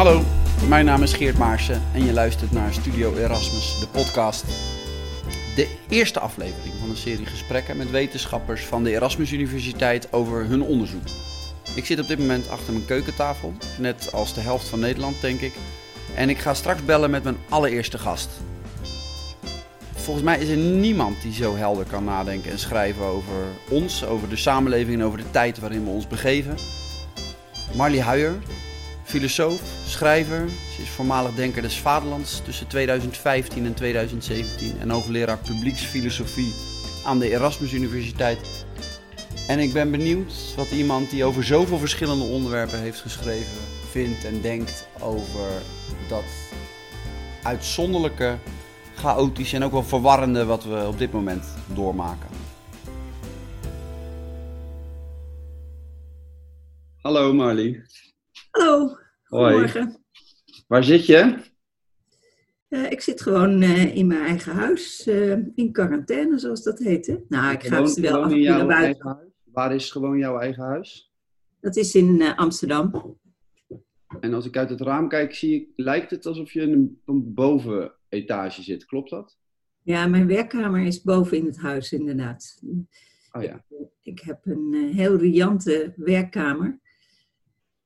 Hallo, mijn naam is Geert Maarsen en je luistert naar Studio Erasmus, de podcast. De eerste aflevering van een serie gesprekken met wetenschappers van de Erasmus Universiteit over hun onderzoek. Ik zit op dit moment achter mijn keukentafel, net als de helft van Nederland denk ik. En ik ga straks bellen met mijn allereerste gast. Volgens mij is er niemand die zo helder kan nadenken en schrijven over ons, over de samenleving en over de tijd waarin we ons begeven. Marlie Huijer, filosoof, schrijver. Ze is voormalig denker des Vaderlands tussen 2015 en 2017 en hoogleraar publieksfilosofie aan de Erasmus Universiteit. En ik ben benieuwd wat iemand die over zoveel verschillende onderwerpen heeft geschreven vindt en denkt over dat uitzonderlijke, chaotische en ook wel verwarrende wat we op dit moment doormaken. Hallo Marlie. Hallo, goedemorgen. Waar zit je? Uh, ik zit gewoon uh, in mijn eigen huis, uh, in quarantaine zoals dat heet. Hè? Nou, ik ga dus wel af en toe naar buiten. Waar is gewoon jouw eigen huis? Dat is in Amsterdam. En als ik uit het raam kijk, zie ik, lijkt het alsof je in een, een bovenetage zit. Klopt dat? Ja, mijn werkkamer is boven in het huis, inderdaad. Oh ja. Ik, ik heb een heel riante werkkamer.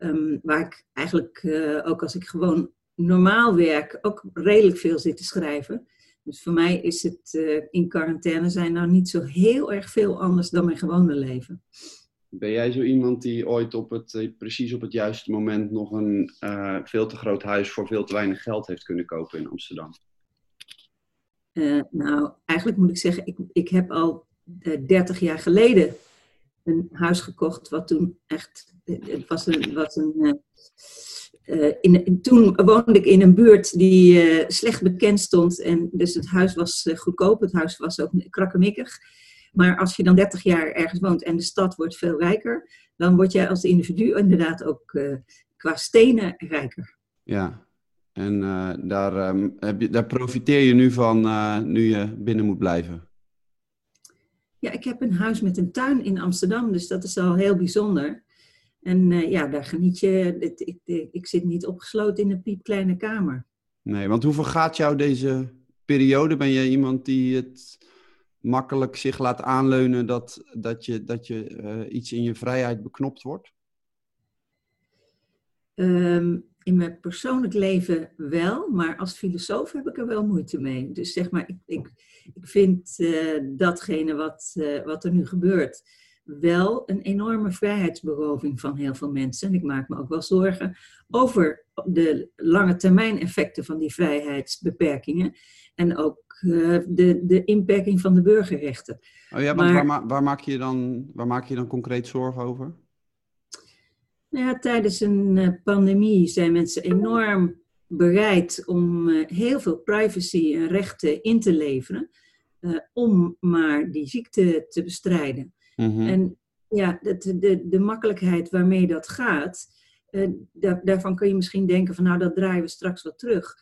Um, waar ik eigenlijk, uh, ook als ik gewoon normaal werk, ook redelijk veel zit te schrijven. Dus voor mij is het uh, in quarantaine zijn nou niet zo heel erg veel anders dan mijn gewone leven. Ben jij zo iemand die ooit op het, eh, precies op het juiste moment nog een uh, veel te groot huis voor veel te weinig geld heeft kunnen kopen in Amsterdam? Uh, nou, eigenlijk moet ik zeggen, ik, ik heb al 30 jaar geleden een huis gekocht wat toen echt, het was een, was een uh, in, toen woonde ik in een buurt die uh, slecht bekend stond. En dus het huis was uh, goedkoop, het huis was ook krakkemikkig. Maar als je dan 30 jaar ergens woont en de stad wordt veel rijker, dan word jij als individu inderdaad ook qua stenen rijker. Ja, en daar, um, heb je, daar profiteer je nu van nu je binnen moet blijven. Ja, ik heb een huis met een tuin in Amsterdam, dus dat is al heel bijzonder. En uh, ja, daar geniet je. Ik, ik, ik, zit niet opgesloten in een piepkleine kamer. Nee, want hoe vergaat jou deze periode? Ben je iemand die het makkelijk zich laat aanleunen dat, dat je, dat je uh, iets in je vrijheid beknopt wordt? Um, in mijn persoonlijk leven wel, maar als filosoof heb ik er wel moeite mee. Dus zeg maar, ik, ik, ik vind uh, datgene wat, uh, wat er nu gebeurt wel een enorme vrijheidsberoving van heel veel mensen. En ik maak me ook wel zorgen over de lange termijn effecten van die vrijheidsbeperkingen. En ook uh, de, de inperking van de burgerrechten. Oh ja, maar, waar, waar, maak je dan, waar maak je dan concreet zorgen over? Nou ja, tijdens een uh, pandemie zijn mensen enorm bereid om uh, heel veel privacy en rechten in te leveren. om maar die ziekte te bestrijden. Mm-hmm. En ja, de, de, de makkelijkheid waarmee dat gaat, uh, daar, daarvan kun je misschien denken van nou, dat draaien we straks wat terug.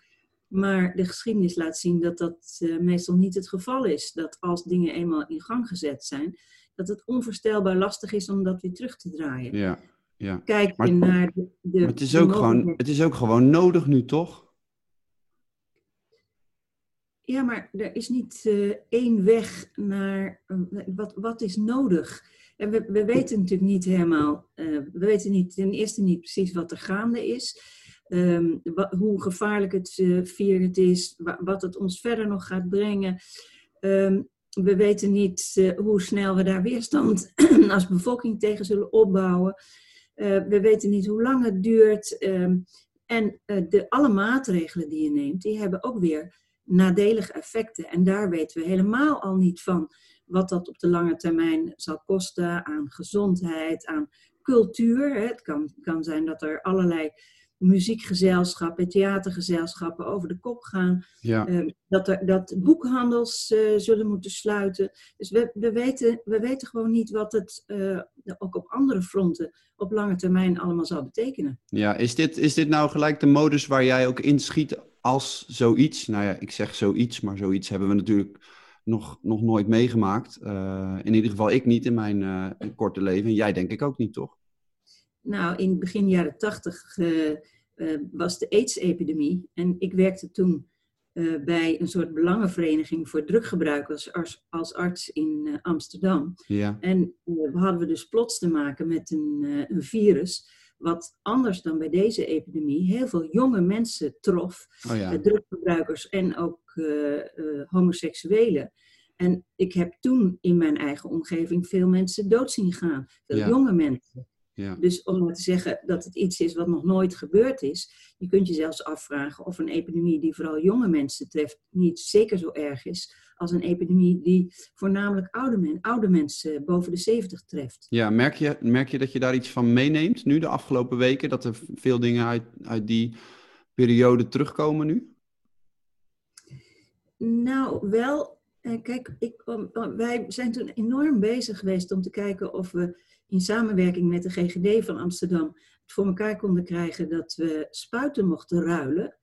Maar de geschiedenis laat zien dat dat uh, meestal niet het geval is. Dat als dingen eenmaal in gang gezet zijn, dat het onvoorstelbaar lastig is om dat weer terug te draaien. Ja, ja. Kijk maar, je naar de. de maar het, is ook gewoon, het is ook gewoon nodig nu, toch? Ja, maar er is niet uh, één weg naar uh, wat, wat is nodig. En we, we weten natuurlijk niet helemaal, uh, we weten niet, ten eerste niet precies wat er gaande is, um, wat, hoe gevaarlijk het virus is, wat het ons verder nog gaat brengen. Um, we weten niet hoe snel we daar weerstand als bevolking tegen zullen opbouwen. We weten niet hoe lang het duurt. Um, en de, alle maatregelen die je neemt, die hebben ook weer nadelige effecten. En daar weten we helemaal al niet van wat dat op de lange termijn zal kosten aan gezondheid, aan cultuur. Het kan, kan zijn dat er allerlei muziekgezelschappen, theatergezelschappen over de kop gaan. Ja. Uh, dat, er, dat boekhandels uh, zullen moeten sluiten. Dus we, we, weten, we weten gewoon niet wat het uh, ook op andere fronten op lange termijn allemaal zal betekenen. Ja, is dit, is dit nou gelijk de modus waar jij ook inschiet als zoiets? Nou ja, ik zeg zoiets, maar zoiets hebben we natuurlijk nog, nog nooit meegemaakt. Uh, in ieder geval ik niet in mijn korte leven. En jij denk ik ook niet, toch? Nou, in begin jaren tachtig uh, was de AIDS-epidemie. En ik werkte toen bij een soort belangenvereniging voor druggebruikers als, als arts in Amsterdam. Ja. En we hadden we dus plots te maken met een, een virus wat anders dan bij deze epidemie heel veel jonge mensen trof, Oh ja. uh, druggebruikers en ook uh, uh, homoseksuelen. En ik heb toen in mijn eigen omgeving veel mensen dood zien gaan, veel Ja. jonge mensen. Ja. Dus om maar te zeggen dat het iets is wat nog nooit gebeurd is, je kunt je zelfs afvragen of een epidemie die vooral jonge mensen treft niet zeker zo erg is als een epidemie die voornamelijk oude, men, oude mensen boven de 70 treft. Ja, merk je, merk je dat je daar iets van meeneemt nu de afgelopen weken? Dat er veel dingen uit, uit die periode terugkomen nu? Nou, wel. eh, Kijk, ik, wij zijn toen enorm bezig geweest om te kijken of we in samenwerking met de GGD van Amsterdam het voor elkaar konden krijgen dat we spuiten mochten ruilen.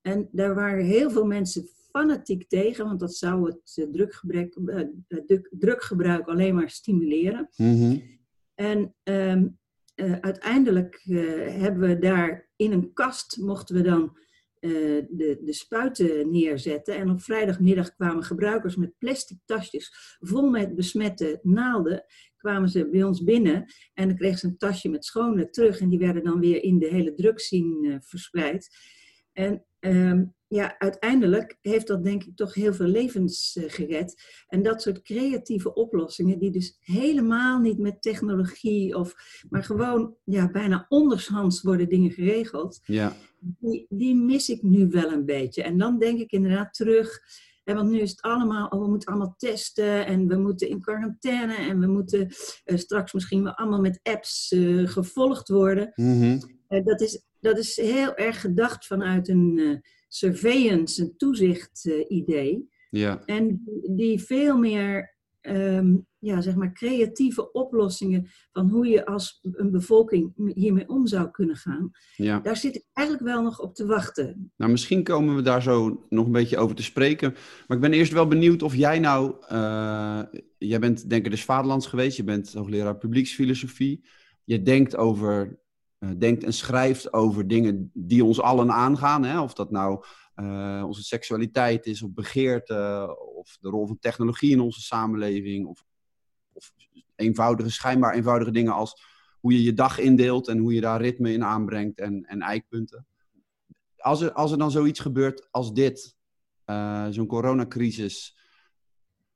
En daar waren heel veel mensen fanatiek tegen, want dat zou het uh, druggebruik, uh, druggebruik alleen maar stimuleren. Mm -hmm. En um, uh, uiteindelijk hebben we daar in een kast mochten we dan de, de spuiten neerzetten. En op vrijdagmiddag kwamen gebruikers met plastic tasjes vol met besmette naalden. Kwamen ze bij ons binnen en dan kregen ze een tasje met schone terug. En die werden dan weer in de hele drugscene verspreid. En um, ja, uiteindelijk heeft dat denk ik toch heel veel levens uh, gered. En dat soort creatieve oplossingen, die dus helemaal niet met technologie of, maar gewoon ja, bijna ondershands worden dingen geregeld, ja. die, die mis ik nu wel een beetje. En dan denk ik inderdaad terug. En want nu is het allemaal, oh, we moeten allemaal testen en we moeten in quarantaine en we moeten uh, straks misschien wel allemaal met apps uh, gevolgd worden. Mm -hmm. dat, is, dat is heel erg gedacht vanuit een surveillance, een toezicht uh, idee. Ja. En die veel meer um, ja, zeg maar creatieve oplossingen van hoe je als een bevolking hiermee om zou kunnen gaan. Ja. Daar zit ik eigenlijk wel nog op te wachten. Nou, misschien komen we daar zo nog een beetje over te spreken. Maar ik ben eerst wel benieuwd of jij nou... Uh, jij bent denker des vaderlands geweest. Je bent hoogleraar publieksfilosofie. Je denkt over denkt en schrijft over dingen die ons allen aangaan. Hè? Of dat nou uh, onze seksualiteit is, of begeerte, of de rol van technologie in onze samenleving. Of, of eenvoudige, schijnbaar eenvoudige dingen als hoe je je dag indeelt en hoe je daar ritme in aanbrengt en, en eikpunten. Als er, als er dan zoiets gebeurt als dit, uh, zo'n coronacrisis,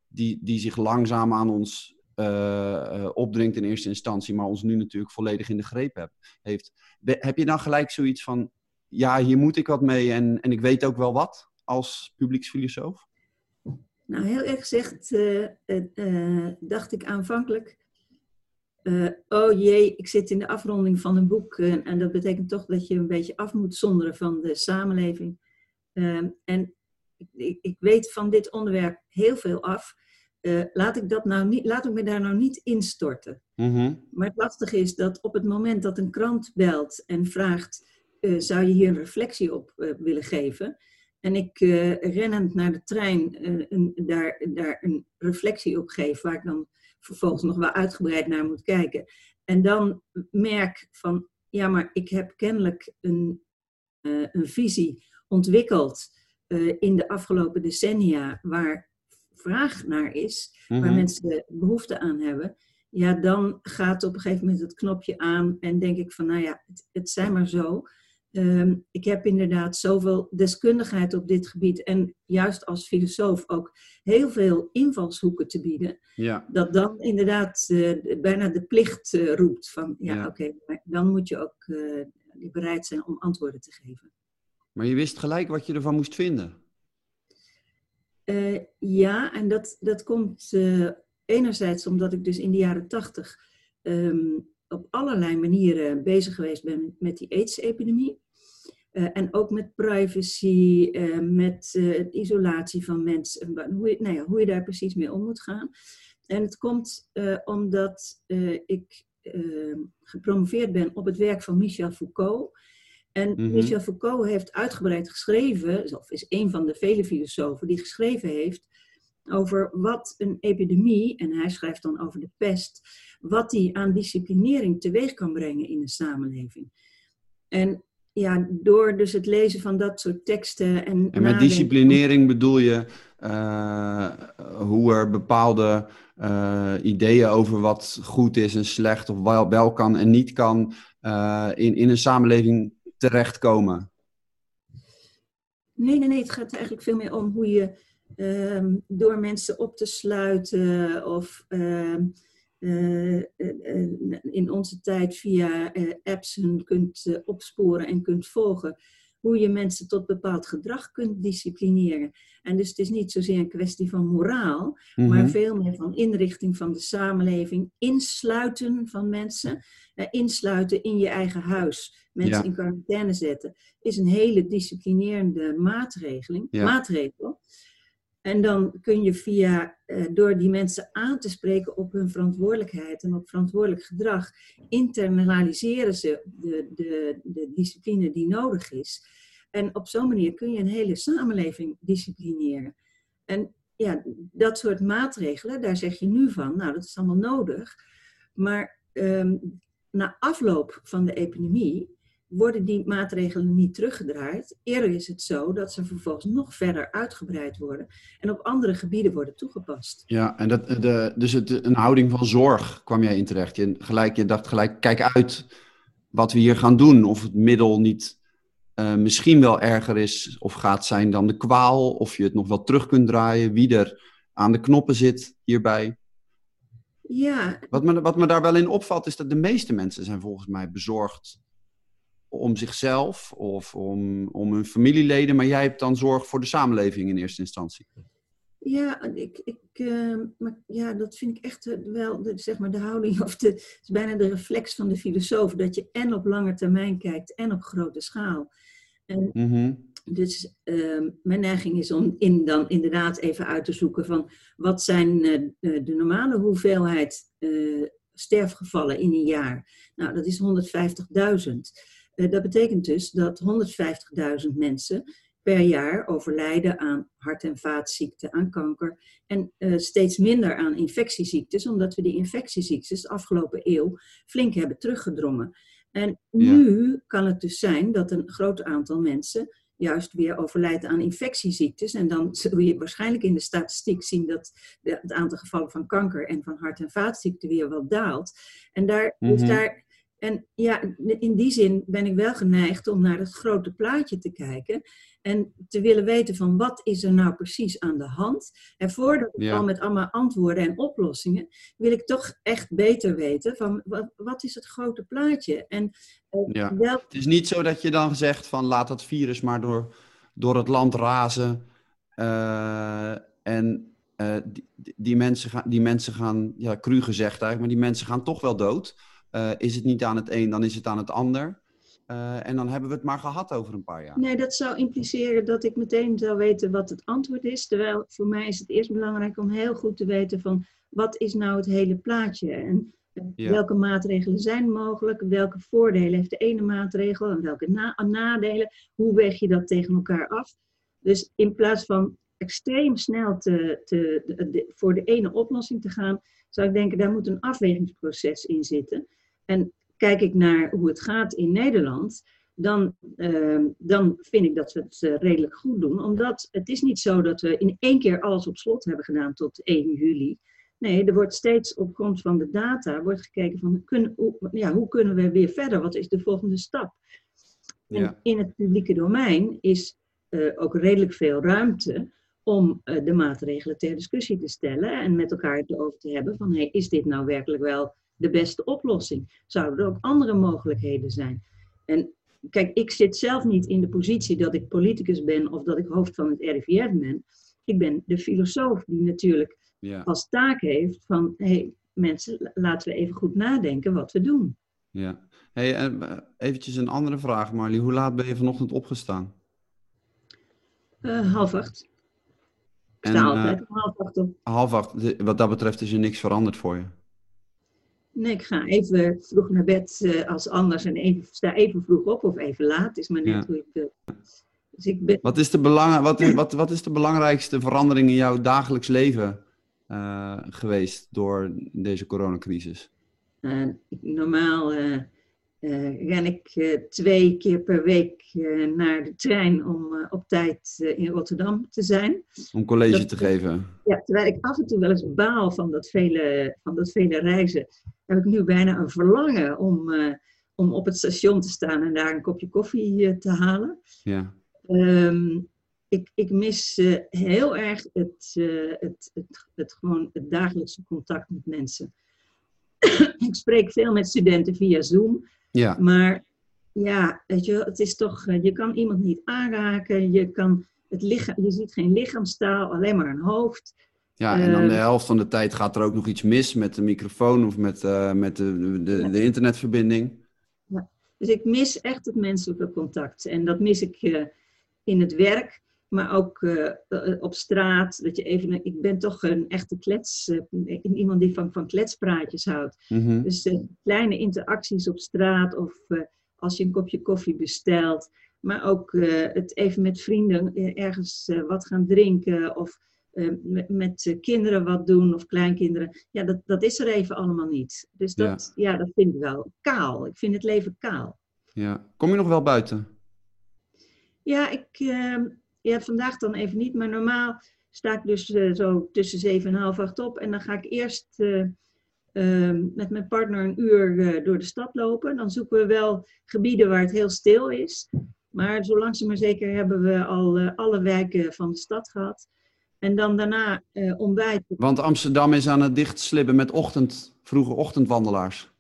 die, die zich langzaam aan ons uh, opdringt in eerste instantie, maar ons nu natuurlijk volledig in de greep heb, heeft. Heb je dan gelijk zoiets van, ja, hier moet ik wat mee en, en ik weet ook wel wat als publieksfilosoof? Nou, heel erg gezegd uh, dacht ik aanvankelijk, oh jee, ik zit in de afronding van een boek en dat betekent toch dat je een beetje af moet zonderen van de samenleving. Ehm, en ik, ik weet van dit onderwerp heel veel af. Uh, laat, ik dat nou niet, laat ik me daar nou niet instorten. Mm -hmm. Maar het lastige is dat op het moment dat een krant belt en vraagt: uh, zou je hier een reflectie op uh, willen geven? En ik rennend naar de trein een, daar, daar een reflectie op geef, waar ik dan vervolgens nog wel uitgebreid naar moet kijken. En dan merk van: ja, maar ik heb kennelijk een, een visie ontwikkeld in de afgelopen decennia waar vraag naar is, Mhm. waar mensen behoefte aan hebben, ja, dan gaat op een gegeven moment het knopje aan en denk ik van, nou ja, het, het zijn maar zo. Um, ik heb inderdaad zoveel deskundigheid op dit gebied en juist als filosoof ook heel veel invalshoeken te bieden, Ja, dat dan inderdaad uh, bijna de plicht uh, roept van, ja, Ja. oké, dan moet je ook uh, bereid zijn om antwoorden te geven. maar je wist gelijk wat je ervan moest vinden. Uh, ja, en dat, dat komt uh, enerzijds omdat ik dus in de jaren tachtig um, op allerlei manieren bezig geweest ben met die AIDS-epidemie. Uh, en ook met privacy, met isolatie van mensen, hoe je, nou hoe je daar precies mee om moet gaan. En het komt omdat ik ehm, gepromoveerd ben op het werk van Michel Foucault. En Mhm. Michel Foucault heeft uitgebreid geschreven, of is een van de vele filosofen die geschreven heeft over wat een epidemie, en hij schrijft dan over de pest, wat die aan disciplinering teweeg kan brengen in een samenleving. En ja, door dus het lezen van dat soort teksten en. En met disciplinering bedoel je uh, hoe er bepaalde uh, ideeën over wat goed is en slecht, of wel, wel kan en niet kan, uh, in, in een samenleving terechtkomen? Nee, nee, nee. Het gaat eigenlijk veel meer om hoe je um, door mensen op te sluiten of um, uh, in onze tijd via apps kunt opsporen en kunt volgen hoe je mensen tot bepaald gedrag kunt disciplineren. En dus het is niet zozeer een kwestie van moraal, maar mhm. veel meer van inrichting van de samenleving, insluiten van mensen, eh, insluiten in je eigen huis, mensen in quarantaine zetten, is een hele disciplinerende maatregeling, maatregel. En dan kun je via, eh, door die mensen aan te spreken op hun verantwoordelijkheid en op verantwoordelijk gedrag, internaliseren ze de, de, de discipline die nodig is. En op zo'n manier kun je een hele samenleving disciplineren. En ja, dat soort maatregelen, daar zeg je nu van, nou dat is allemaal nodig. Maar um, na afloop van de epidemie worden die maatregelen niet teruggedraaid. Eerder is het zo dat ze vervolgens nog verder uitgebreid worden en op andere gebieden worden toegepast. Ja, en dat, de, dus het, een houding van zorg kwam jij in terecht. Je, gelijk, je dacht gelijk, kijk uit wat we hier gaan doen. Of het middel niet uh, misschien wel erger is of gaat zijn dan de kwaal. Of je het nog wel terug kunt draaien. Wie er aan de knoppen zit hierbij. Ja. Wat me, wat me daar wel in opvalt is dat de meeste mensen zijn volgens mij bezorgd om zichzelf of om, om hun familieleden, maar jij hebt dan zorg voor de samenleving in eerste instantie. Ja, ik, ik, uh, maar ja, dat vind ik echt wel de, zeg maar de houding, of de, het is bijna de reflex van de filosoof, dat je en op lange termijn kijkt en op grote schaal. En mm Dus uh, mijn neiging is om in, dan inderdaad even uit te zoeken van wat zijn uh, de normale hoeveelheid sterfgevallen in een jaar. Nou, dat is 150.000. Eh, dat betekent dus dat 150.000 mensen per jaar overlijden aan hart- en vaatziekten, aan kanker en uh, steeds minder aan infectieziektes, omdat we die infectieziektes de afgelopen eeuw flink hebben teruggedrongen. En nu kan het dus zijn dat een groot aantal mensen juist weer overlijdt aan infectieziektes. En dan zul je waarschijnlijk in de statistiek zien dat het aantal gevallen van kanker en van hart- en vaatziekten weer wat daalt. En daar, mm daar en ja, in die zin ben ik wel geneigd om naar het grote plaatje te kijken en te willen weten van wat is er nou precies aan de hand. En voordat ik al met allemaal antwoorden en oplossingen, wil ik toch echt beter weten van wat, wat is het grote plaatje. En, uh, ja. Het is niet zo dat je dan zegt van laat dat virus maar door, door het land razen uh, en uh, die, die, mensen gaan, die mensen gaan, ja, cru gezegd eigenlijk, maar die mensen gaan toch wel dood. Uh, is het niet aan het een, dan is het aan het ander. Uh, en dan hebben we het maar gehad over een paar jaar. Nee, dat zou impliceren dat ik meteen zou weten wat het antwoord is. Terwijl voor mij is het eerst belangrijk om heel goed te weten van wat is nou het hele plaatje. En ja. welke maatregelen zijn mogelijk, welke voordelen heeft de ene maatregel en welke na nadelen. Hoe weeg je dat tegen elkaar af? Dus in plaats van extreem snel te, te, de, voor de ene oplossing te gaan, zou ik denken, daar moet een afwegingsproces in zitten. En kijk ik naar hoe het gaat in Nederland, dan, uh, dan vind ik dat we het uh, redelijk goed doen. Omdat het is niet zo dat we in één keer alles op slot hebben gedaan tot 1 juli. Nee, er wordt steeds op grond van de data wordt gekeken van kun, hoe, ja, hoe kunnen we weer verder? Wat is de volgende stap? Ja. in het publieke domein is uh, ook redelijk veel ruimte om de maatregelen ter discussie te stellen en met elkaar erover te hebben van hey, is dit nou werkelijk wel de beste oplossing? Zouden er ook andere mogelijkheden zijn? En kijk, ik zit zelf niet in de positie dat ik politicus ben of dat ik hoofd van het RIVM ben. Ik ben de filosoof die natuurlijk ja. als taak heeft van, hé hey, mensen, laten we even goed nadenken wat we doen. Ja. Hey, eh, eventjes een andere vraag, Marlie. Hoe laat ben je vanochtend opgestaan? Uh, half acht. Ik sta uh, altijd om half acht op. Half acht. Wat dat betreft is er niks veranderd voor je? Nee, ik ga even vroeg naar bed uh, als anders en even, sta even vroeg op of even laat. Is maar net hoe ik wil. Dus ik ben... wat, is de belang, wat, is, wat, wat is de belangrijkste verandering in jouw dagelijks leven uh, geweest door deze coronacrisis? Uh, normaal ren ik twee keer per week naar de trein om op tijd in Rotterdam te zijn. Om college te geven. Ja, terwijl ik af en toe wel eens baal van dat vele, van dat vele reizen, heb ik nu bijna een verlangen om, om op het station te staan en daar een kopje koffie te halen. Ja. Ehm, ik, ik mis uh, heel erg het, uh, het, het, het, gewoon het dagelijkse contact met mensen. ik spreek veel met studenten via Zoom. Ja. Maar ja, weet je, het is toch, uh, je kan iemand niet aanraken. Je, kan het lichaam, je ziet geen lichaamstaal, alleen maar een hoofd. Ja, en dan de helft van de tijd gaat er ook nog iets mis met de microfoon of met, met de, de, ja. de internetverbinding. Ja. Dus ik mis echt het menselijke contact. En dat mis ik in het werk maar ook uh, op straat. Dat je even, ik ben toch een echte klets, uh, iemand die van, van kletspraatjes houdt. Mm -hmm. Dus uh, kleine interacties op straat of als je een kopje koffie bestelt. Maar ook het even met vrienden ergens wat gaan drinken of met, met kinderen wat doen of kleinkinderen. Ja, dat, dat is er even allemaal niet. Dus dat, ja. ja, dat vind ik wel kaal. Ik vind het leven kaal. Ja. Kom je nog wel buiten? Ja, ik, uh, ja, vandaag dan even niet, maar normaal sta ik dus uh, zo tussen zeven en half acht op. En dan ga ik eerst uh, met mijn partner een uur door de stad lopen. Dan zoeken we wel gebieden waar het heel stil is. Maar zo langzaam maar zeker hebben we al alle wijken van de stad gehad. En dan daarna ontbijten. Want Amsterdam is aan het dichtslippen met ochtend, vroege ochtendwandelaars.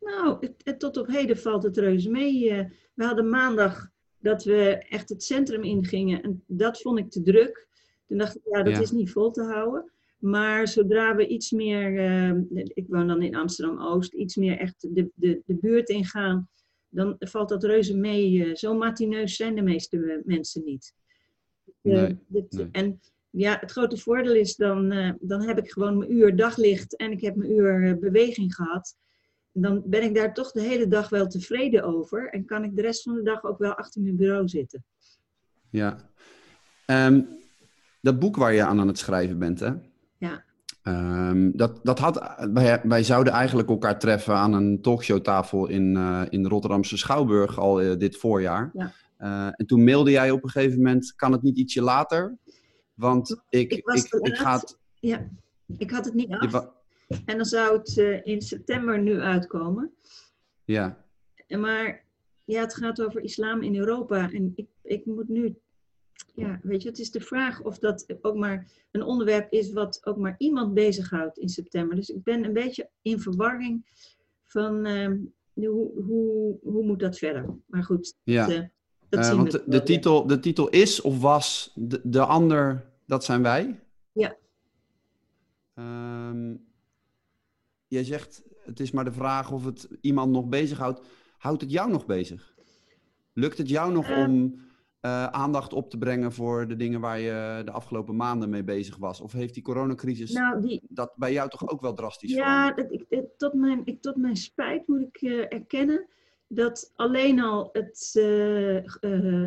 Nou, het, het, tot op heden valt het reuze mee. we hadden maandag dat we echt het centrum ingingen. En dat vond ik te druk. Toen dacht ik, ja, dat Ja. is niet vol te houden. Maar zodra we iets meer, eh, ik woon dan in Amsterdam-Oost, iets meer echt de, de, de buurt ingaan, dan valt dat reuze mee. Eh, zo matineus zijn de meeste mensen niet. Eh, Nee, dit- nee. En ja, het grote voordeel is dan, dan heb ik gewoon mijn uur daglicht en ik heb mijn uur beweging gehad. Dan ben ik daar toch de hele dag wel tevreden over en kan ik de rest van de dag ook wel achter mijn bureau zitten. Ja. Ehm, dat boek waar je aan aan het schrijven bent, hè? Ja. Ehm, dat, dat had, wij, wij zouden eigenlijk elkaar treffen aan een talkshowtafel in, eh, in de Rotterdamse Schouwburg al eh, dit voorjaar. Ja. Eh, en toen mailde jij op een gegeven moment, kan het niet ietsje later? Want ik, Ik ik, ik. Ja, ik had het niet af en dan zou het eh, in september nu uitkomen. ja, Maar ja, het gaat over islam in Europa. En ik, ik moet nu. Ja, weet je, het is de vraag of dat ook maar een onderwerp is wat ook maar iemand bezighoudt in september. Dus ik ben een beetje in verwarring van nu, hoe, hoe, hoe moet dat verder. Maar goed, ja. dat, eh, dat Eh, zien want we de, wel. titel, de titel is of was de, de ander, dat zijn wij. Ja. Ehm, jij zegt, het is maar de vraag of het iemand nog bezighoudt. Houdt het jou nog bezig? Lukt het jou nog Eh. om eh, aandacht op te brengen voor de dingen waar je de afgelopen maanden mee bezig was? Of heeft die coronacrisis Nou, die, dat bij jou toch ook wel drastisch Ja, veranderd? dat, ik, het- tot, mijn, ik, tot mijn spijt moet ik eh, erkennen dat alleen al het,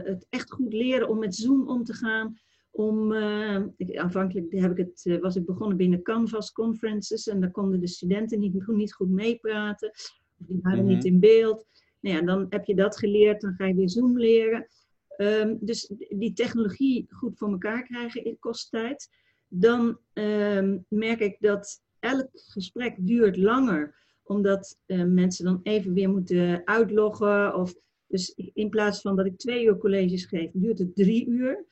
het echt goed leren om met Zoom om te gaan. Om, eh, ik, aanvankelijk heb ik het, eh, was ik begonnen binnen Canvas conferences en daar konden de studenten niet, niet goed meepraten. Of die waren Mhm. niet in beeld. Nou ja, dan heb je dat geleerd, dan ga je weer Zoom leren. Ehm, dus die technologie goed voor elkaar krijgen kost tijd. Dan ehm, merk ik dat elk gesprek duurt langer, omdat eh, mensen dan even weer moeten uitloggen. Of, dus in plaats van dat ik twee uur colleges geef, duurt het drie uur.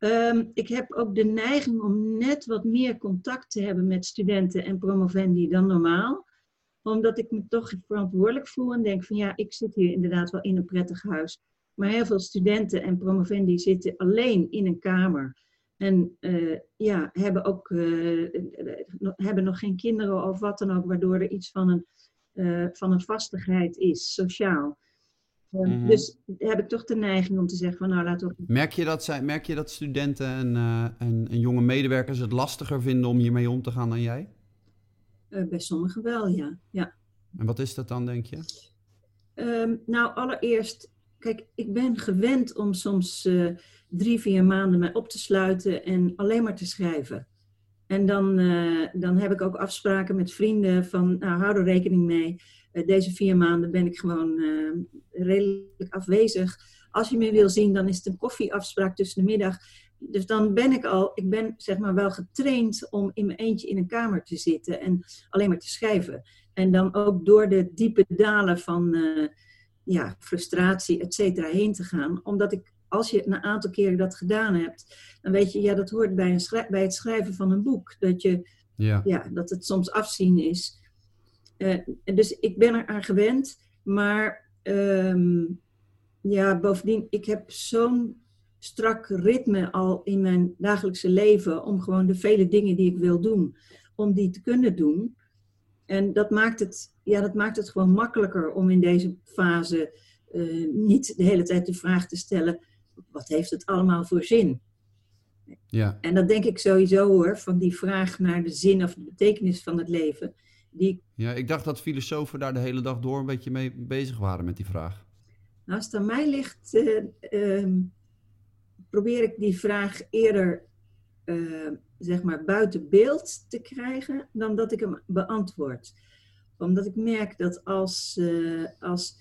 Ehm, ik heb ook de neiging om net wat meer contact te hebben met studenten en promovendi dan normaal. Omdat ik me toch verantwoordelijk voel en denk van ja, ik zit hier inderdaad wel in een prettig huis. Maar heel veel studenten en promovendi zitten alleen in een kamer. En eh, ja, hebben ook eh, eh, hebben nog geen kinderen of wat dan ook, waardoor er iets van een, van een vastigheid is, sociaal. Mhm. Dus heb ik toch de neiging om te zeggen van nou laten we Merk je dat, zij, merk je dat studenten en, eh, en, en jonge medewerkers het lastiger vinden om hiermee om te gaan dan jij? eh, bij sommigen wel, ja. ja. En wat is dat dan, denk je? Ehm, nou, allereerst, kijk, ik ben gewend om soms eh, drie, vier maanden mij op te sluiten en alleen maar te schrijven. En dan, dan heb ik ook afspraken met vrienden van, nou, hou er rekening mee. Deze vier maanden ben ik gewoon redelijk afwezig. Als je me wil zien, dan is het een koffieafspraak tussen de middag. Dus dan ben ik al, ik ben zeg maar wel getraind om in mijn eentje in een kamer te zitten en alleen maar te schrijven. En dan ook door de diepe dalen van ja, frustratie, et cetera, heen te gaan. Omdat ik, als je een aantal keren dat gedaan hebt, dan weet je, ja, dat hoort bij, een bij het schrijven van een boek. Dat, je, ja. Ja, dat het soms afzien is. Uh, dus ik ben er aan gewend. Maar um, ja, bovendien, ik heb zo'n strak ritme al in mijn dagelijkse leven om gewoon de vele dingen die ik wil doen, om die te kunnen doen. En dat maakt het, ja, dat maakt het gewoon makkelijker om in deze fase uh, niet de hele tijd de vraag te stellen: wat heeft het allemaal voor zin? Ja. En dat denk ik sowieso hoor, van die vraag naar de zin of de betekenis van het leven. Die... Ja, ik dacht dat filosofen daar de hele dag door een beetje mee bezig waren met die vraag. Nou, als het aan mij ligt, uh, uh, probeer ik die vraag eerder uh, zeg maar buiten beeld te krijgen dan dat ik hem beantwoord. Omdat ik merk dat als, uh, als,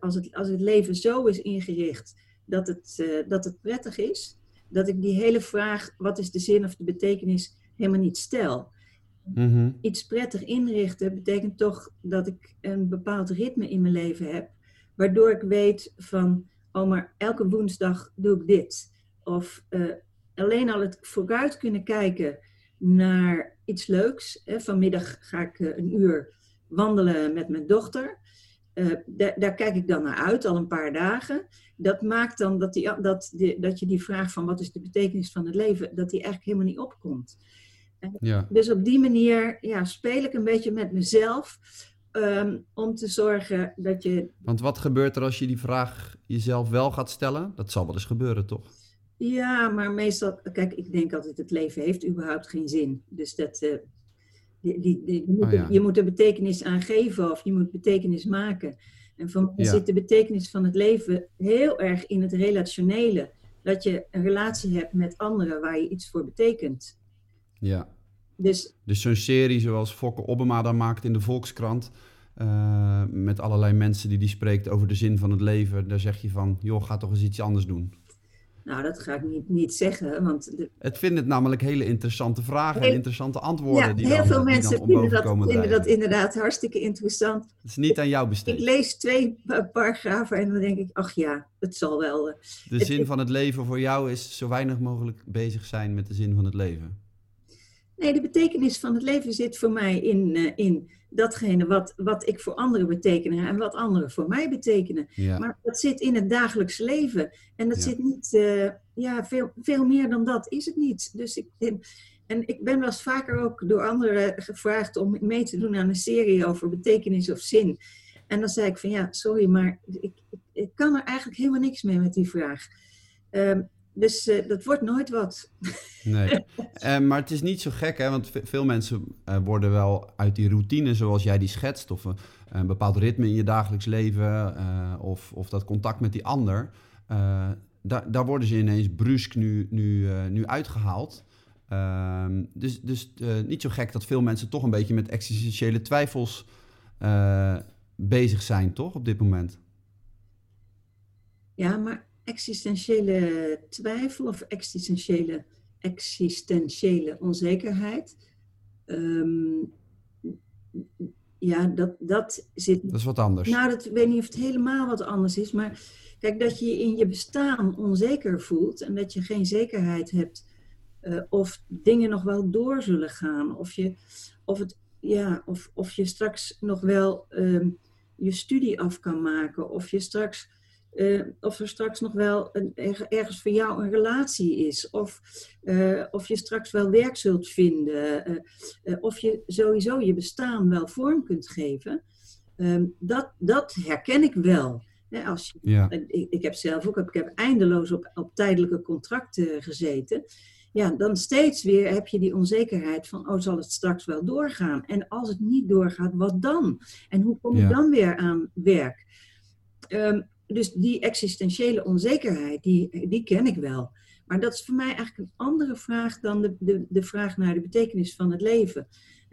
als, het, als het leven zo is ingericht dat het, dat het prettig is, dat ik die hele vraag, wat is de zin of de betekenis, helemaal niet stel. Mm-hmm. Iets prettig inrichten betekent toch dat ik een bepaald ritme in mijn leven heb, waardoor ik weet van, oh maar elke woensdag doe ik dit. Of alleen al het vooruit kunnen kijken naar iets leuks. Hè. Vanmiddag ga ik eh, een uur wandelen met mijn dochter. Uh, daar, kijk ik dan naar uit, al een paar dagen. Dat maakt dan dat, die, dat, dat je die vraag van wat is de betekenis van het leven, dat die eigenlijk helemaal niet opkomt. Ja. Dus op die manier ja, speel ik een beetje met mezelf um, om te zorgen dat je. Want wat gebeurt er als je die vraag jezelf wel gaat stellen? Dat zal wel eens gebeuren, toch? Ja, maar meestal, kijk, ik denk altijd, het leven heeft überhaupt geen zin. Dus dat, uh, die, die, die, je, moet, oh, ja. je, moet, er betekenis aan geven of je moet betekenis maken. En van ja. zit de betekenis van het leven heel erg in het relationele. Dat je een relatie hebt met anderen waar je iets voor betekent. Ja. Dus, dus zo'n serie zoals Fokke Obama dan maakt in de Volkskrant... Uh, met allerlei mensen die die spreekt over de zin van het leven... daar zeg je van, joh, ga toch eens iets anders doen. Nou, dat ga ik niet, niet zeggen. Want de... Het vinden het namelijk hele interessante vragen en interessante antwoorden. Ja, die heel veel mensen vinden, dat, vinden dat inderdaad hartstikke interessant. Het is niet aan jou besteed. Ik lees twee paragrafen en dan denk ik, ach ja, het zal wel. Eh. De zin van het leven voor jou is zo weinig mogelijk bezig zijn met de zin van het leven. Nee, de betekenis van het leven zit voor mij in, uh, in datgene wat, wat ik voor anderen betekenen en wat anderen voor mij betekenen. Maar dat zit in het dagelijks leven. En dat zit niet, uh, ja, veel, veel meer dan dat is het niet. Dus ik, en ik ben wel eens vaker ook door anderen gevraagd om mee te doen aan een serie over betekenis of zin. En dan zei ik van ja, sorry, maar ik, ik, kan er eigenlijk helemaal niks mee met die vraag. Um, dus uh, dat wordt nooit wat. Nee, uh, maar het is niet zo gek, hè? want veel mensen uh, worden wel uit die routine zoals jij die schetst, of een bepaald ritme in je dagelijks leven, of, of dat contact met die ander, daar, daar worden ze ineens brusk nu, nu, nu uitgehaald. Ehm, dus dus niet zo gek dat veel mensen toch een beetje met existentiële twijfels bezig zijn, toch, op dit moment? Ja, maar existentiële twijfel of existentiële, existentiële onzekerheid. Um, ja, dat, dat zit. Dat is wat anders. Nou, dat, ik weet niet of het helemaal wat anders is, maar kijk, dat je in je bestaan onzeker voelt en dat je geen zekerheid hebt uh, of dingen nog wel door zullen gaan, of je, of het, ja, of, of je straks nog wel um, je studie af kan maken, of je straks uh, of er straks nog wel een, ergens voor jou een relatie is. Of, uh, of je straks wel werk zult vinden. Uh, of je sowieso je bestaan wel vorm kunt geven. Um, dat, dat herken ik wel. als je, ja. ik, ik, heb zelf ook ik heb eindeloos op, op tijdelijke contracten gezeten. Ja, dan steeds weer heb je die onzekerheid van, oh, zal het straks wel doorgaan? En als het niet doorgaat, wat dan? En hoe kom je ja. dan weer aan werk? Um, dus die existentiële onzekerheid, die, die ken ik wel. Maar dat is voor mij eigenlijk een andere vraag dan de, de, de vraag naar de betekenis van het leven.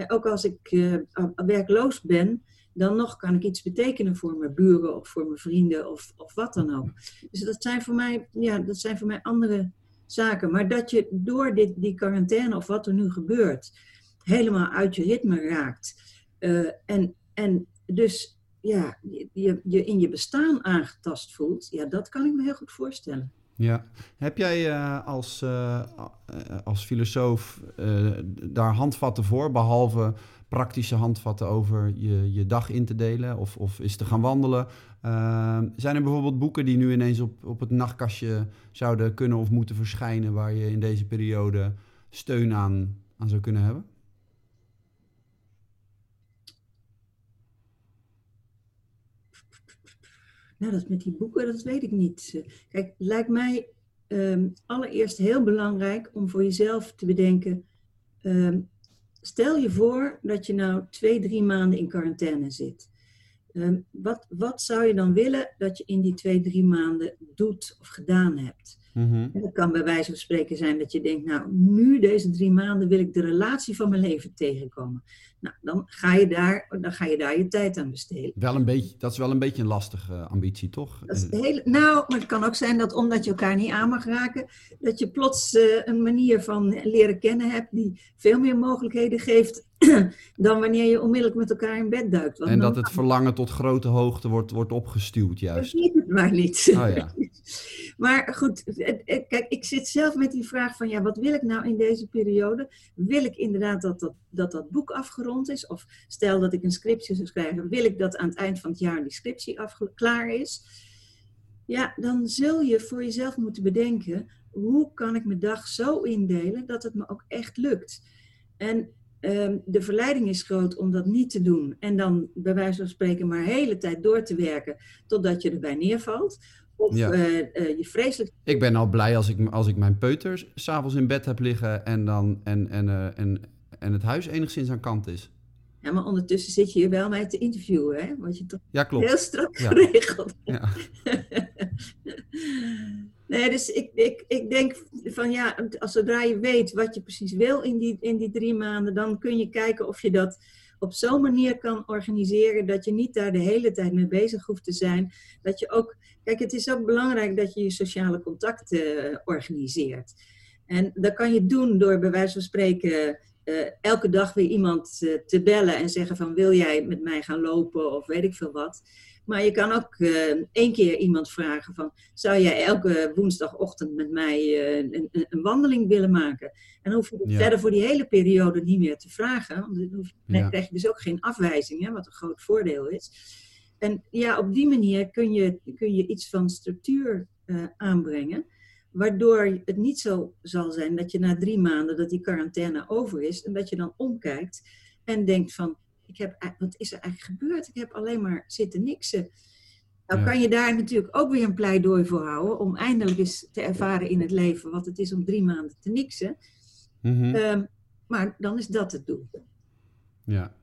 ook als ik uh, werkloos ben, dan nog kan ik iets betekenen voor mijn buren of voor mijn vrienden of, of wat dan ook. Dus dat zijn voor mij, ja, dat zijn voor mij andere zaken. Maar dat je door dit, die quarantaine of wat er nu gebeurt, helemaal uit je ritme raakt. Uh, en, en dus ja, je, je in je bestaan aangetast voelt, ja, dat kan ik me heel goed voorstellen. Ja, heb jij uh, als, uh, als filosoof daar handvatten voor, behalve praktische handvatten over je, je dag in te delen of, of is te gaan wandelen? zijn er bijvoorbeeld boeken die nu ineens op, op het nachtkastje zouden kunnen of moeten verschijnen, waar je in deze periode steun aan, aan zou kunnen hebben? Nou, dat met die boeken, dat weet ik niet. Kijk, het lijkt mij um, allereerst heel belangrijk om voor jezelf te bedenken. Um, stel je voor dat je nou twee, drie maanden in quarantaine zit. Um, wat, wat zou je dan willen dat je in die twee, drie maanden doet of gedaan hebt? Mm Het kan bij wijze van spreken zijn dat je denkt, nou, nu deze drie maanden wil ik de relatie van mijn leven tegenkomen. Nou, dan ga je daar, dan ga je, daar je tijd aan besteden. Wel een beetje, dat is wel een beetje een lastige ambitie, toch? Dat is hele, nou, maar het kan ook zijn dat omdat je elkaar niet aan mag raken, dat je plots uh, een manier van leren kennen hebt die veel meer mogelijkheden geeft dan wanneer je onmiddellijk met elkaar in bed duikt. Want en dat het verlangen tot grote hoogte wordt, wordt opgestuwd, juist. Dat het maar niet. Oh, ja. maar goed, kijk, ik zit zelf met die vraag van, ja, wat wil ik nou in deze periode? Wil ik inderdaad dat dat, dat, dat boek afgerond is? Of stel dat ik een scriptie zou schrijven, wil ik dat aan het eind van het jaar die scriptie af, klaar is? Ja, dan zul je voor jezelf moeten bedenken, hoe kan ik mijn dag zo indelen dat het me ook echt lukt? En um, de verleiding is groot om dat niet te doen. En dan bij wijze van spreken maar de hele tijd door te werken totdat je erbij neervalt. Of ja. uh, uh, je vreselijk. Ik ben al blij als ik, als ik mijn peuters s'avonds in bed heb liggen en, dan, en, en, uh, en, en het huis enigszins aan kant is. Ja, maar ondertussen zit je hier wel mij te interviewen, hè? Want je toch ja, klopt. heel strak ja. geregeld. Ja. Nee, dus ik, ik, ik denk van ja, als zodra je weet wat je precies wil in die, in die drie maanden, dan kun je kijken of je dat op zo'n manier kan organiseren dat je niet daar de hele tijd mee bezig hoeft te zijn. Dat je ook, kijk, het is ook belangrijk dat je je sociale contacten uh, organiseert. En dat kan je doen door bij wijze van spreken uh, elke dag weer iemand uh, te bellen en zeggen van wil jij met mij gaan lopen of weet ik veel wat. Maar je kan ook uh, één keer iemand vragen van, zou jij elke woensdagochtend met mij een, een, wandeling willen maken? En dan hoef je ja. verder voor die hele periode niet meer te vragen. Want dan, hoef, dan ja. krijg je dus ook geen afwijzing, hè, wat een groot voordeel is. En ja, op die manier kun je, kun je iets van structuur uh, aanbrengen. Waardoor het niet zo zal zijn dat je na drie maanden dat die quarantaine over is. En dat je dan omkijkt en denkt van, ik heb, wat is er eigenlijk gebeurd? Ik heb alleen maar zitten niksen. Nou kan je daar natuurlijk ook weer een pleidooi voor houden om eindelijk eens te ervaren in het leven wat het is om drie maanden te niksen. Mm -hmm. um, maar dan is dat het doel. Ja.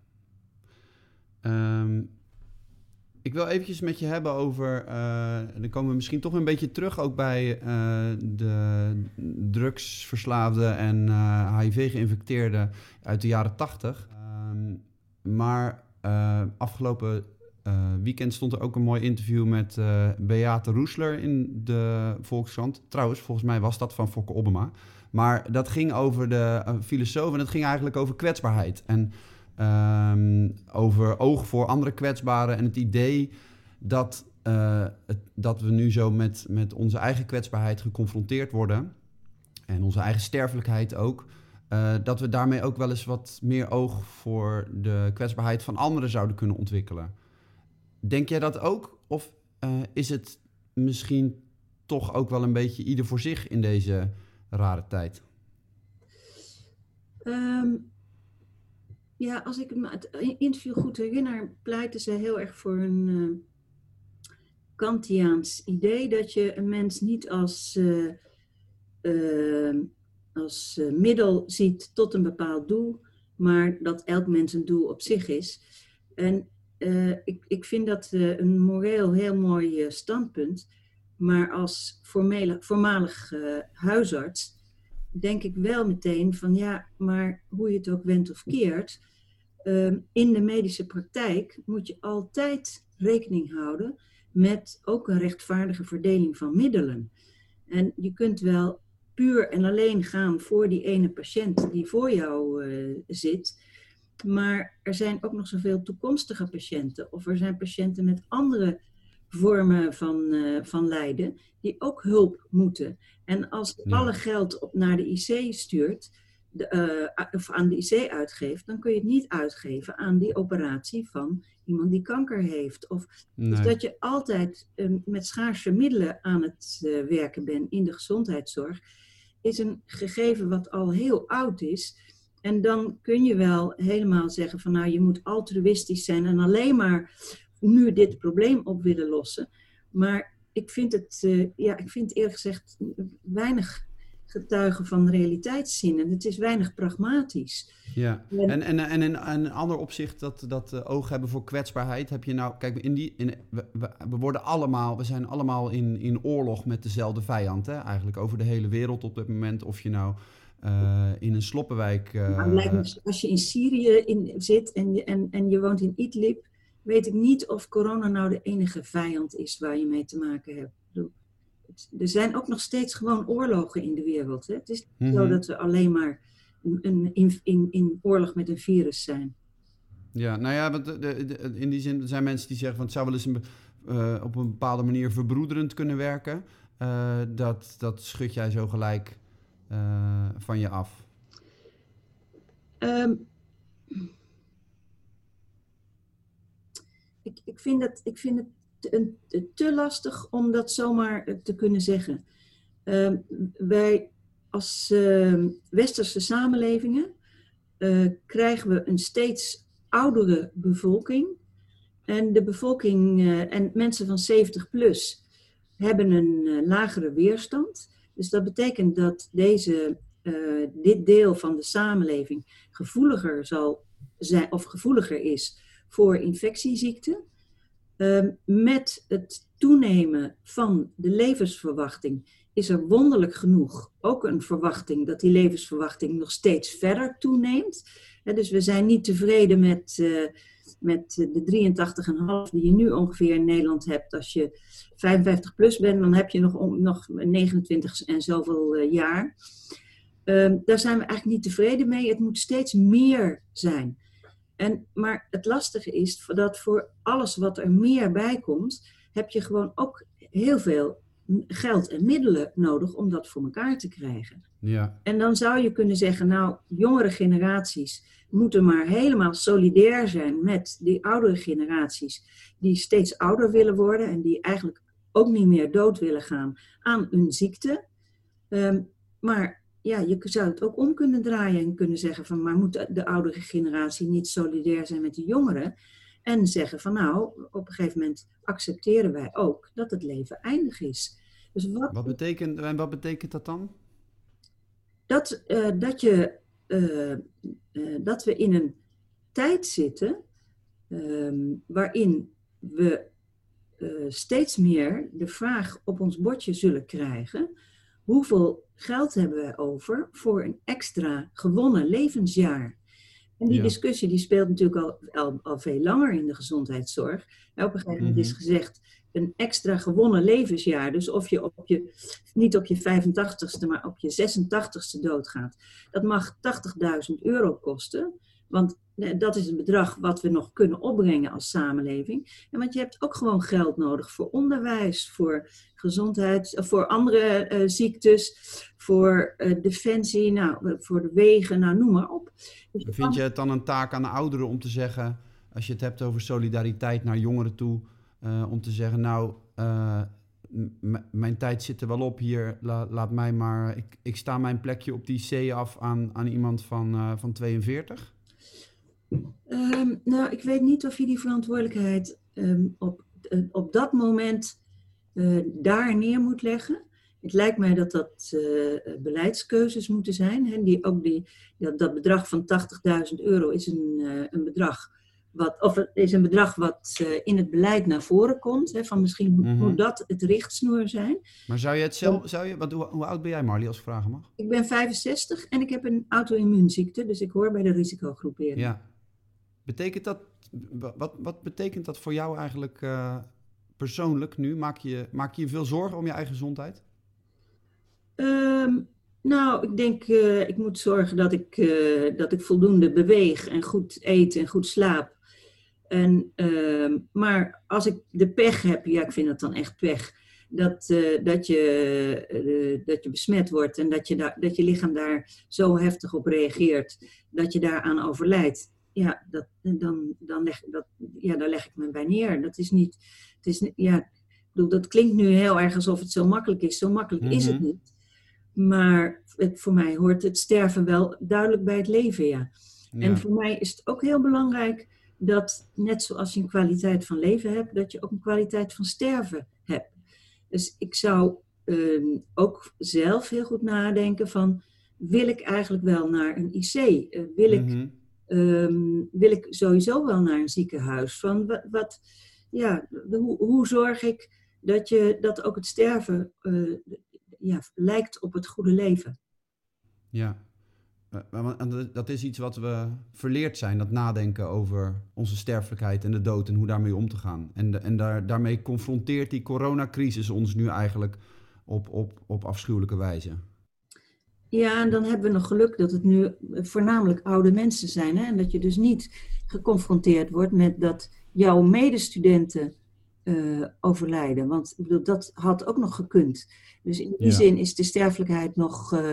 Um, ik wil eventjes met je hebben over, uh, dan komen we misschien toch een beetje terug ook bij uh, de drugsverslaafden en HIV-geïnfecteerden uit de jaren tachtig. Um, maar uh, afgelopen weekend stond er ook een mooi interview met Beate Roesler in de Volkskrant. Trouwens, volgens mij was dat van Fokke Obama. Maar dat ging over de filosoof en dat ging eigenlijk over kwetsbaarheid. En um, over oog voor andere kwetsbaren en het idee dat, het, dat we nu zo met, met onze eigen kwetsbaarheid geconfronteerd worden. En onze eigen sterfelijkheid ook. Uh, dat we daarmee ook wel eens wat meer oog voor de kwetsbaarheid van anderen zouden kunnen ontwikkelen. Denk jij dat ook? Of uh, is het misschien toch ook wel een beetje ieder voor zich in deze rare tijd? Um, ja, als ik het interview goed herinner, pleiten ze heel erg voor een uh, Kantiaans idee dat je een mens niet als als uh, middel ziet tot een bepaald doel, maar dat elk mens een doel op zich is. En ik, ik vind dat een moreel heel mooi standpunt, maar als voormalig huisarts denk ik wel meteen van ja, maar hoe je het ook wendt of keert, ehm, in de medische praktijk moet je altijd rekening houden met ook een rechtvaardige verdeling van middelen. En je kunt wel puur en alleen gaan voor die ene patiënt die voor jou uh, zit. Maar er zijn ook nog zoveel toekomstige patiënten. Of er zijn patiënten met andere vormen van, uh, van lijden die ook hulp moeten. En als alle geld op naar de IC stuurt, de, uh, of aan de IC uitgeeft, dan kun je het niet uitgeven aan die operatie van iemand die kanker heeft. Of nee. dus dat je altijd uh, met schaarse middelen aan het uh, werken bent in de gezondheidszorg, is een gegeven wat al heel oud is. En dan kun je wel helemaal zeggen van nou je moet altruïstisch zijn en alleen maar nu dit probleem op willen lossen. Maar ik vind het, uh, ja, ik vind eerlijk gezegd weinig getuigen van realiteitszin. En het is weinig pragmatisch. Ja, en, en, en, en in een ander opzicht, dat, dat uh, oog hebben voor kwetsbaarheid, heb je nou, kijk, in die, in, we, we, worden allemaal, we zijn allemaal in, in oorlog met dezelfde vijand, hè? eigenlijk over de hele wereld op dit moment. Of je nou uh, in een sloppenwijk. Uh, nou, als je in Syrië in, zit en je, en, en je woont in Idlib, weet ik niet of corona nou de enige vijand is waar je mee te maken hebt. Er zijn ook nog steeds gewoon oorlogen in de wereld. Hè? Het is niet zo dat we alleen maar een, in, in, in oorlog met een virus zijn. Ja, nou ja, want de, de, in die zin zijn mensen die zeggen van het zou wel eens een, uh, op een bepaalde manier verbroederend kunnen werken. Uh, dat, dat schud jij zo gelijk uh, van je af. Um, ik, ik, vind dat, ik vind het te, te lastig om dat zomaar eh, te kunnen zeggen. Uh, wij als uh, westerse samenlevingen uh, krijgen we een steeds oudere bevolking. En de bevolking en mensen van 70 plus hebben een lagere weerstand. Dus dat betekent dat deze, dit deel van de samenleving gevoeliger zal zijn of gevoeliger is voor infectieziekten. Ehm, met het toenemen van de levensverwachting is er wonderlijk genoeg ook een verwachting dat die levensverwachting nog steeds verder toeneemt. dus we zijn niet tevreden met, uh, met de 83,5 die je nu ongeveer in Nederland hebt. Als je 55 plus bent, dan heb je nog, nog 29 en zoveel uh, jaar. Uh, daar zijn we eigenlijk niet tevreden mee. Het moet steeds meer zijn. En, maar het lastige is dat voor alles wat er meer bij komt, heb je gewoon ook heel veel geld en middelen nodig om dat voor elkaar te krijgen. Ja. En dan zou je kunnen zeggen, nou, jongere generaties moeten maar helemaal solidair zijn met die oudere generaties die steeds ouder willen worden en die eigenlijk ook niet meer dood willen gaan aan een ziekte. Um, maar ja, je zou het ook om kunnen draaien en kunnen zeggen van, maar moet de oudere generatie niet solidair zijn met de jongeren? En zeggen van, nou, op een gegeven moment accepteren wij ook dat het leven eindig is. Dus wat, wat, betekent, en wat betekent dat dan? Dat, uh, dat, je, uh, uh, dat we in een tijd zitten um, waarin we steeds meer de vraag op ons bordje zullen krijgen hoeveel geld hebben we over voor een extra gewonnen levensjaar? En die discussie die speelt natuurlijk al, al, al, veel langer in de gezondheidszorg. Op een gegeven moment is mhm. gezegd, een extra gewonnen levensjaar. Dus of je, op je niet op je 85ste, maar op je 86ste doodgaat. Dat mag 80.000 euro kosten. Want dat is het bedrag wat we nog kunnen opbrengen als samenleving. En want je hebt ook gewoon geld nodig voor onderwijs, voor gezondheid, voor andere uh, ziektes, voor uh, defensie, nou, voor de wegen, nou, noem maar op. Dus Vind je het dan een taak aan de ouderen om te zeggen, als je het hebt over solidariteit naar jongeren toe, uh, om te zeggen, nou, mijn tijd zit er wel op hier, La, laat mij maar, ik, ik sta mijn plekje op die C af aan, aan iemand van, van 42? Um, nou, ik weet niet of je die verantwoordelijkheid um, op, uh, op dat moment uh, daar neer moet leggen. Het lijkt mij dat dat uh, beleidskeuzes moeten zijn. Hè, die, ook die, dat, dat bedrag van 80.000 euro is een, een bedrag wat, of het is een bedrag wat in het beleid naar voren komt. Hè, van misschien mm -hmm. moet dat het richtsnoer zijn. Maar zou je het zelf, zou je, wat, hoe, hoe, oud ben jij Marlie als ik vragen mag? Ik ben 65 en ik heb een auto-immuunziekte, dus ik hoor bij de risicogroepering. Ja, Betekent dat, wat, wat betekent dat voor jou eigenlijk uh, persoonlijk nu? Maak je, maak je veel zorgen om je eigen gezondheid? Um, nou, ik denk, uh, ik moet zorgen dat ik, uh, dat ik voldoende beweeg en goed eet en goed slaap. En, uh, maar als ik de pech heb, ja, ik vind dat dan echt pech, dat, dat, je, dat je besmet wordt en dat je, dat je lichaam daar zo heftig op reageert, dat je daaraan overlijdt. Ja, dat, dan, dan leg, dat, ja, daar leg ik me bij neer. Dat is niet, het is, ja, ik bedoel, dat klinkt nu heel erg alsof het zo makkelijk is. Zo makkelijk is het mhm. niet. Maar het, voor mij hoort het sterven wel duidelijk bij het leven, ja. En voor mij is het ook heel belangrijk dat, net zoals je een kwaliteit van leven hebt, dat je ook een kwaliteit van sterven hebt. Dus ik zou uh, ook zelf heel goed nadenken van, wil ik eigenlijk wel naar een IC? Uh, wil, ik, mm -hmm. Wil ik sowieso wel naar een ziekenhuis? Van wat, ja, hoe, hoe zorg ik dat, je, dat ook het sterven uh, ja, lijkt op het goede leven. Ja, dat is iets wat we verleerd zijn, dat nadenken over onze sterfelijkheid en de dood en hoe daarmee om te gaan. En, en daar, daarmee confronteert die coronacrisis ons nu eigenlijk op, op, op afschuwelijke wijze. Ja, en dan hebben we nog geluk dat het nu voornamelijk oude mensen zijn. Hè? En dat je dus niet geconfronteerd wordt met dat jouw medestudenten uh, overlijden. Want ik bedoel, dat had ook nog gekund. Dus in die zin is de sterfelijkheid nog, uh,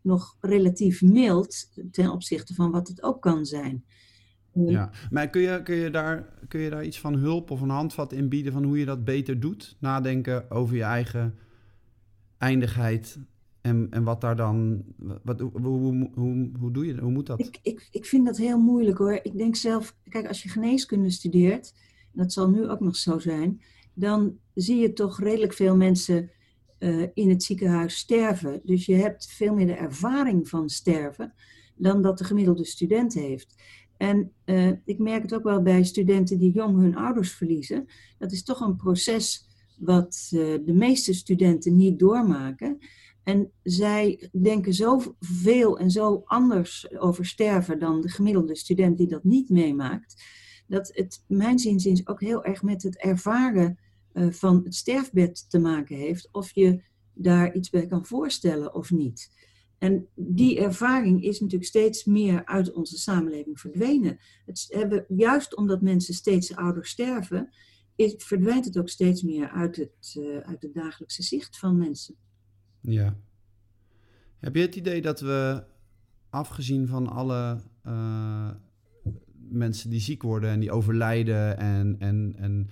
nog relatief mild ten opzichte van wat het ook kan zijn. Ja, maar kun je, kun, je daar, kun je daar iets van hulp of een handvat in bieden van hoe je dat beter doet? Nadenken over je eigen eindigheid en, en wat daar dan. Wat, hoe, hoe, hoe, hoe doe je Hoe moet dat? Ik, ik, ik vind dat heel moeilijk hoor. Ik denk zelf, kijk, als je geneeskunde studeert, dat zal nu ook nog zo zijn, dan zie je toch redelijk veel mensen uh, in het ziekenhuis sterven. Dus je hebt veel meer de ervaring van sterven dan dat de gemiddelde student heeft. En uh, ik merk het ook wel bij studenten die jong hun ouders verliezen. Dat is toch een proces wat uh, de meeste studenten niet doormaken. En zij denken zoveel en zo anders over sterven dan de gemiddelde student die dat niet meemaakt dat het mijn zinzins ook heel erg met het ervaren uh, van het sterfbed te maken heeft. Of je daar iets bij kan voorstellen of niet. En die ervaring is natuurlijk steeds meer uit onze samenleving verdwenen. Het hebben, juist omdat mensen steeds ouder sterven, is, verdwijnt het ook steeds meer uit het, uh, uit het dagelijkse zicht van mensen. Ja. Heb je het idee dat we, afgezien van alle uh, mensen die ziek worden en die overlijden en, en, en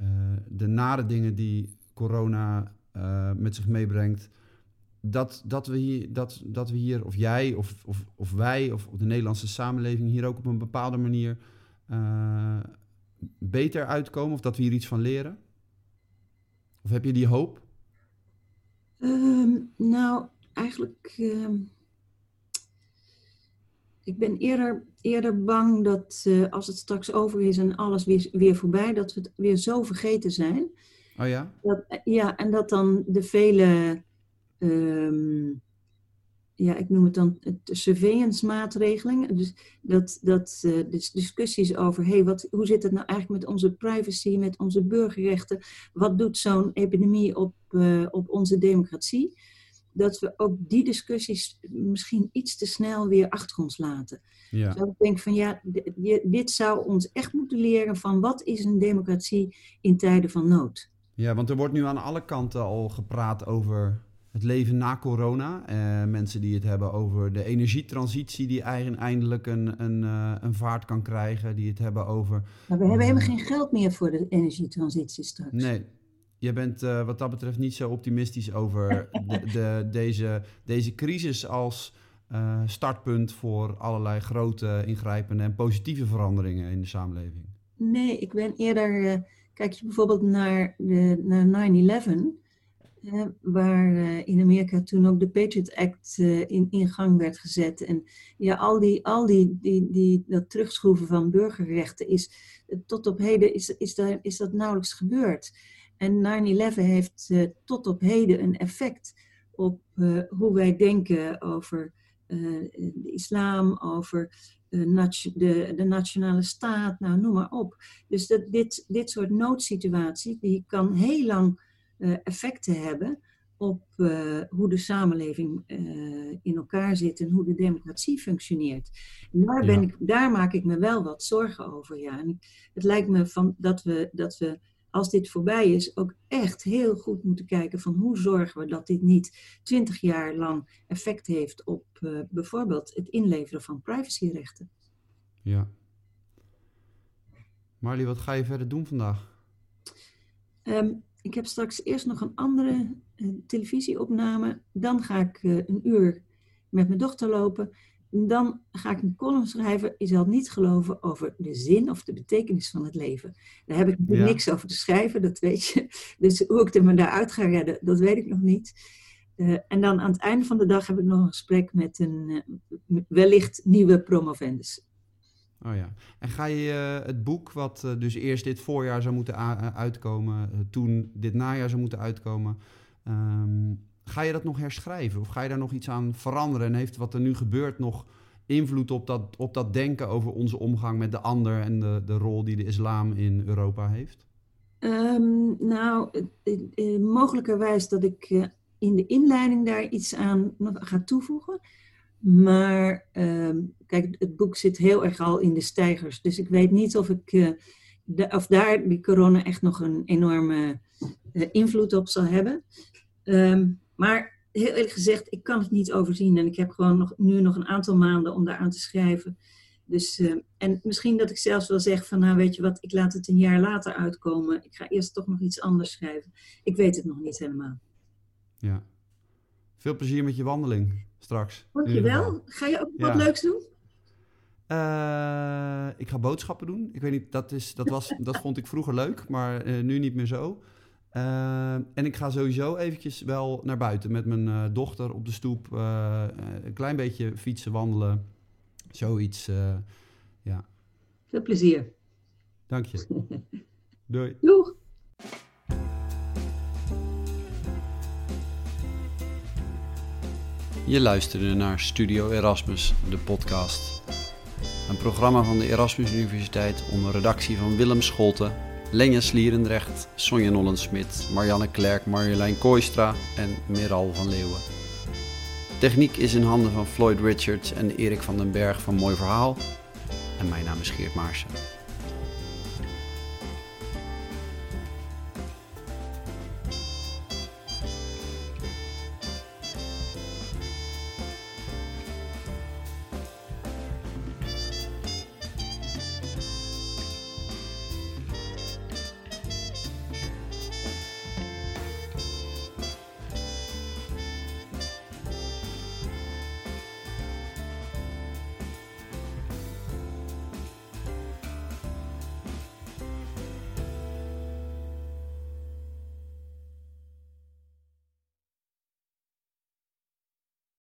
uh, de nare dingen die corona uh, met zich meebrengt, dat, dat, we hier, dat, dat we hier, of jij of, of, of wij of de Nederlandse samenleving hier ook op een bepaalde manier beter uitkomen of dat we hier iets van leren? Of heb je die hoop? Um, nou, eigenlijk. Um ik ben eerder, eerder bang dat uh, als het straks over is en alles weer, weer voorbij, dat we het weer zo vergeten zijn. Oh ja? Dat, ja, en dat dan de vele, um, ja, ik noem het dan surveillance maatregelen. Dus dat, dat uh, dus discussies over, hey, wat, hoe zit het nou eigenlijk met onze privacy, met onze burgerrechten? Wat doet zo'n epidemie op, uh, op onze democratie? dat we ook die discussies misschien iets te snel weer achter ons laten. Ja. Dus ik denk van ja, dit zou ons echt moeten leren van wat is een democratie in tijden van nood. Ja, want er wordt nu aan alle kanten al gepraat over het leven na corona. Eh, mensen die het hebben over de energietransitie die eindelijk een, een, uh, een vaart kan krijgen. Die het hebben over... Maar we hebben helemaal geen geld meer voor de energietransitie straks. Nee, je bent uh, wat dat betreft niet zo optimistisch over de, de, deze, deze crisis als uh, startpunt voor allerlei grote ingrijpende en positieve veranderingen in de samenleving. Nee, ik ben eerder. Uh, kijk je bijvoorbeeld naar, de, naar 9-11, waar in Amerika toen ook de Patriot Act in, in gang werd gezet. En ja, al, die, al die, die, die, dat terugschroeven van burgerrechten is tot op heden is, is, daar, is dat nauwelijks gebeurd. En 9-11 heeft tot op heden een effect op hoe wij denken over de islam, over de, de nationale staat, nou noem maar op. Dus dat, dit, dit soort noodsituaties, die kan heel lang effecten hebben op hoe de samenleving in elkaar zit en hoe de democratie functioneert. daar, ben ik, daar maak ik me wel wat zorgen over. Ja. En het lijkt me van, dat, we, dat we als dit voorbij is, ook echt heel goed moeten kijken van hoe zorgen we dat dit niet twintig jaar lang effect heeft op uh, bijvoorbeeld het inleveren van privacyrechten. Ja. Marlie, wat ga je verder doen vandaag? Um, ik heb straks eerst nog een andere uh, televisieopname. Dan ga ik uh, een uur met mijn dochter lopen. Dan ga ik een column schrijven, je zal niet geloven, over de zin of de betekenis van het leven. Daar heb ik niks over te schrijven, dat weet je. Dus hoe ik er me daaruit ga redden, dat weet ik nog niet. Uh, en dan aan het einde van de dag heb ik nog een gesprek met een wellicht nieuwe promovendus. Oh ja. En ga je uh, het boek, wat dus eerst dit voorjaar zou moeten uitkomen, toen dit najaar zou moeten uitkomen, um, Ga je dat nog herschrijven of ga je daar nog iets aan veranderen? En heeft wat er nu gebeurt nog invloed op dat, op dat denken over onze omgang met de ander en de, de rol die de islam in Europa heeft? Um, nou, mogelijkerwijs dat ik in de inleiding daar iets aan ga toevoegen. Maar um, kijk, het boek zit heel erg al in de stijgers. Dus ik weet niet of, ik, uh, de, of daar die corona echt nog een enorme invloed op zal hebben. Um, maar heel eerlijk gezegd, ik kan het niet overzien. En ik heb gewoon nog, nu nog een aantal maanden om daaraan te schrijven. Dus, uh, en misschien dat ik zelfs wel zeg van, nou weet je wat, ik laat het een jaar later uitkomen. Ik ga eerst toch nog iets anders schrijven. Ik weet het nog niet helemaal. Ja. Veel plezier met je wandeling straks. Dankjewel. Ga je ook wat leuks doen? Uh, ik ga boodschappen doen. Ik weet niet, dat, is, dat, was, dat vond ik vroeger leuk, maar uh, nu niet meer zo. Uh, en ik ga sowieso eventjes wel naar buiten met mijn dochter op de stoep. Een klein beetje fietsen, wandelen. Zoiets, ja. Veel plezier. Dank je. Doei. Doeg. Je luisterde naar Studio Erasmus, de podcast. Een programma van de Erasmus Universiteit onder redactie van Willem Scholten Lenja Slierendrecht, Sonja Nollensmit, Marianne Klerk, Marjolein Kooistra en Meral van Leeuwen. Techniek is in handen van Floyd Richards en Erik van den Berg van Mooi Verhaal. En mijn naam is Geert Maarsen.